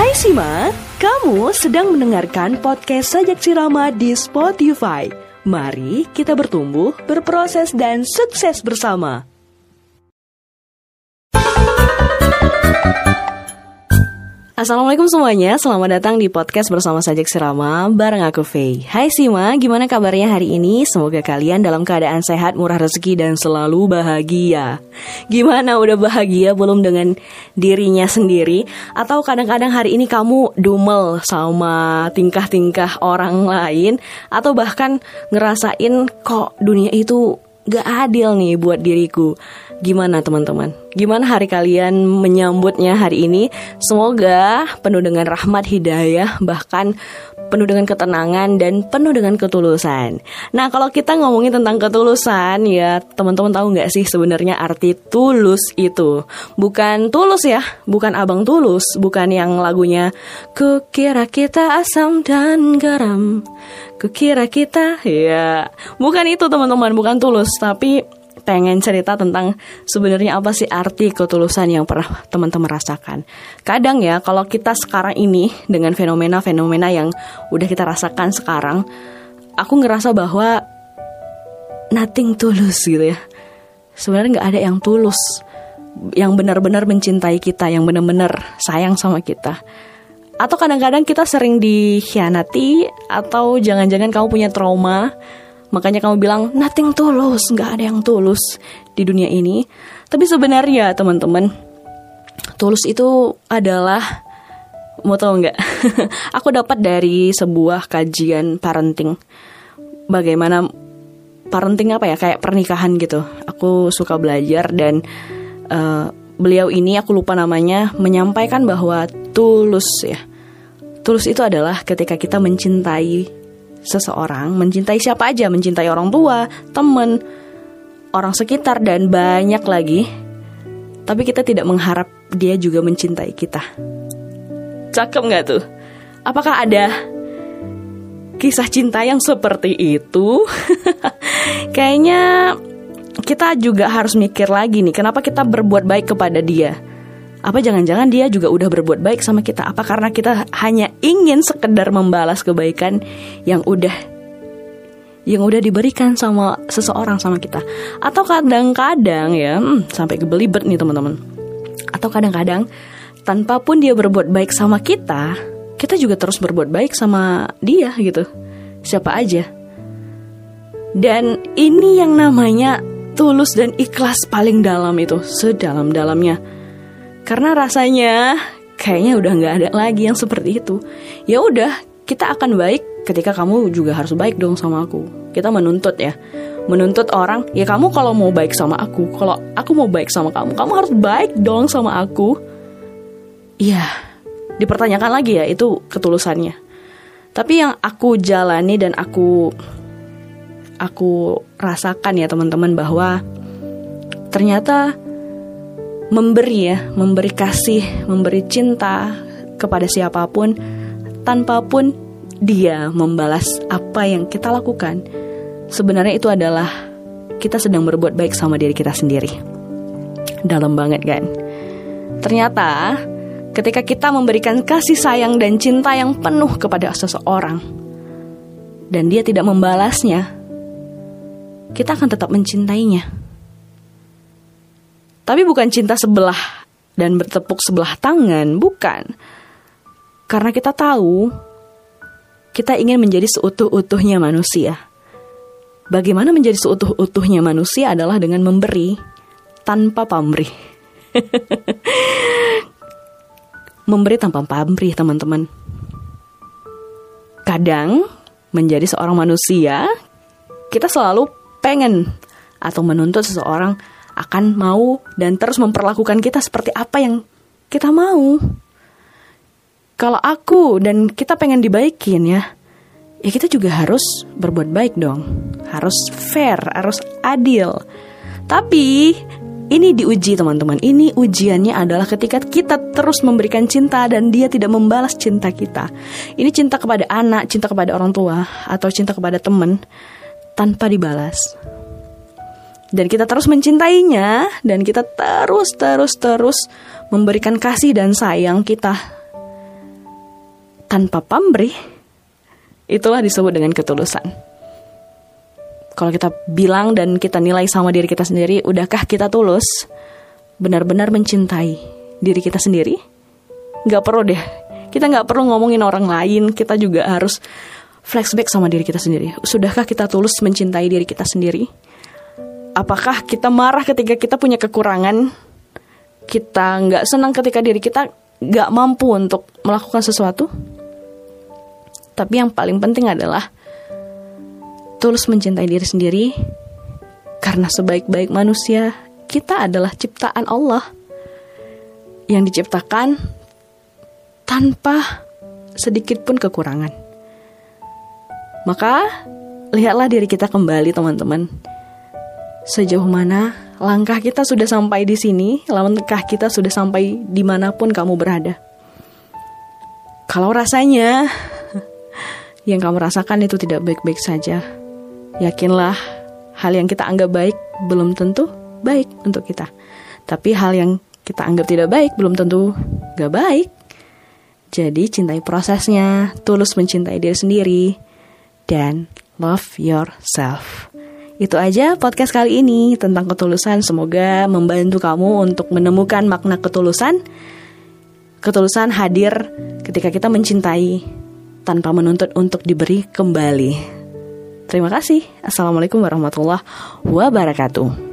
Hai Sima, kamu sedang mendengarkan podcast Sajak Sirama di Spotify. Mari kita bertumbuh, berproses, dan sukses bersama. Assalamualaikum semuanya, selamat datang di podcast bersama Sajak Sirama bareng aku Faye Hai Sima, gimana kabarnya hari ini? Semoga kalian dalam keadaan sehat, murah rezeki, dan selalu bahagia. Gimana, udah bahagia belum dengan dirinya sendiri? Atau kadang-kadang hari ini kamu dumel sama tingkah-tingkah orang lain? Atau bahkan ngerasain kok dunia itu gak adil nih buat diriku Gimana teman-teman? Gimana hari kalian menyambutnya hari ini? Semoga penuh dengan rahmat hidayah, bahkan penuh dengan ketenangan dan penuh dengan ketulusan. Nah, kalau kita ngomongin tentang ketulusan, ya teman-teman tahu nggak sih sebenarnya arti tulus itu? Bukan tulus ya, bukan abang tulus, bukan yang lagunya Kukira kita asam dan garam, kukira kita, ya bukan itu teman-teman, bukan tulus, tapi pengen cerita tentang sebenarnya apa sih arti ketulusan yang pernah teman-teman rasakan. Kadang ya kalau kita sekarang ini dengan fenomena-fenomena yang udah kita rasakan sekarang, aku ngerasa bahwa nothing tulus gitu ya. Sebenarnya nggak ada yang tulus, yang benar-benar mencintai kita, yang benar-benar sayang sama kita. Atau kadang-kadang kita sering dikhianati, atau jangan-jangan kamu punya trauma Makanya kamu bilang nothing tulus, nggak ada yang tulus di dunia ini. Tapi sebenarnya teman-teman, tulus itu adalah mau tahu nggak? Aku dapat dari sebuah kajian parenting. Bagaimana parenting apa ya kayak pernikahan gitu. Aku suka belajar dan uh, beliau ini aku lupa namanya menyampaikan bahwa tulus ya. Tulus itu adalah ketika kita mencintai seseorang, mencintai siapa aja, mencintai orang tua, temen, orang sekitar dan banyak lagi. Tapi kita tidak mengharap dia juga mencintai kita. Cakep nggak tuh? Apakah ada kisah cinta yang seperti itu? Kayaknya kita juga harus mikir lagi nih, kenapa kita berbuat baik kepada dia? Apa jangan-jangan dia juga udah berbuat baik sama kita? Apa karena kita hanya ingin sekedar membalas kebaikan yang udah yang udah diberikan sama seseorang sama kita? Atau kadang-kadang ya, hmm, sampai kebelibet nih teman-teman. Atau kadang-kadang tanpa pun dia berbuat baik sama kita, kita juga terus berbuat baik sama dia gitu. Siapa aja. Dan ini yang namanya tulus dan ikhlas paling dalam itu, sedalam-dalamnya karena rasanya kayaknya udah nggak ada lagi yang seperti itu. Ya udah, kita akan baik ketika kamu juga harus baik dong sama aku. Kita menuntut ya. Menuntut orang, ya kamu kalau mau baik sama aku, kalau aku mau baik sama kamu, kamu harus baik dong sama aku. Iya, dipertanyakan lagi ya itu ketulusannya. Tapi yang aku jalani dan aku aku rasakan ya teman-teman bahwa ternyata memberi ya, memberi kasih, memberi cinta kepada siapa pun tanpa pun dia membalas apa yang kita lakukan. Sebenarnya itu adalah kita sedang berbuat baik sama diri kita sendiri. Dalam banget kan? Ternyata ketika kita memberikan kasih sayang dan cinta yang penuh kepada seseorang dan dia tidak membalasnya, kita akan tetap mencintainya. Tapi bukan cinta sebelah dan bertepuk sebelah tangan, bukan. Karena kita tahu kita ingin menjadi seutuh-utuhnya manusia. Bagaimana menjadi seutuh-utuhnya manusia adalah dengan memberi tanpa pamrih. memberi tanpa pamrih, teman-teman. Kadang menjadi seorang manusia, kita selalu pengen atau menuntut seseorang akan mau dan terus memperlakukan kita seperti apa yang kita mau. Kalau aku dan kita pengen dibaikin ya, ya kita juga harus berbuat baik dong. Harus fair, harus adil. Tapi ini diuji teman-teman. Ini ujiannya adalah ketika kita terus memberikan cinta dan dia tidak membalas cinta kita. Ini cinta kepada anak, cinta kepada orang tua, atau cinta kepada teman tanpa dibalas dan kita terus mencintainya dan kita terus terus terus memberikan kasih dan sayang kita tanpa pamrih, itulah disebut dengan ketulusan. Kalau kita bilang dan kita nilai sama diri kita sendiri, udahkah kita tulus? Benar-benar mencintai diri kita sendiri? Gak perlu deh. Kita gak perlu ngomongin orang lain. Kita juga harus flashback sama diri kita sendiri. Sudahkah kita tulus mencintai diri kita sendiri? Apakah kita marah ketika kita punya kekurangan? Kita nggak senang ketika diri kita nggak mampu untuk melakukan sesuatu? Tapi yang paling penting adalah tulus mencintai diri sendiri karena sebaik-baik manusia kita adalah ciptaan Allah yang diciptakan tanpa sedikit pun kekurangan. Maka lihatlah diri kita kembali teman-teman. Sejauh mana langkah kita sudah sampai di sini, langkah kita sudah sampai di mana pun kamu berada. Kalau rasanya yang kamu rasakan itu tidak baik-baik saja. Yakinlah, hal yang kita anggap baik belum tentu baik untuk kita. Tapi hal yang kita anggap tidak baik belum tentu gak baik. Jadi cintai prosesnya, tulus mencintai diri sendiri, dan love yourself. Itu aja podcast kali ini tentang ketulusan. Semoga membantu kamu untuk menemukan makna ketulusan. Ketulusan hadir ketika kita mencintai tanpa menuntut untuk diberi kembali. Terima kasih. Assalamualaikum warahmatullahi wabarakatuh.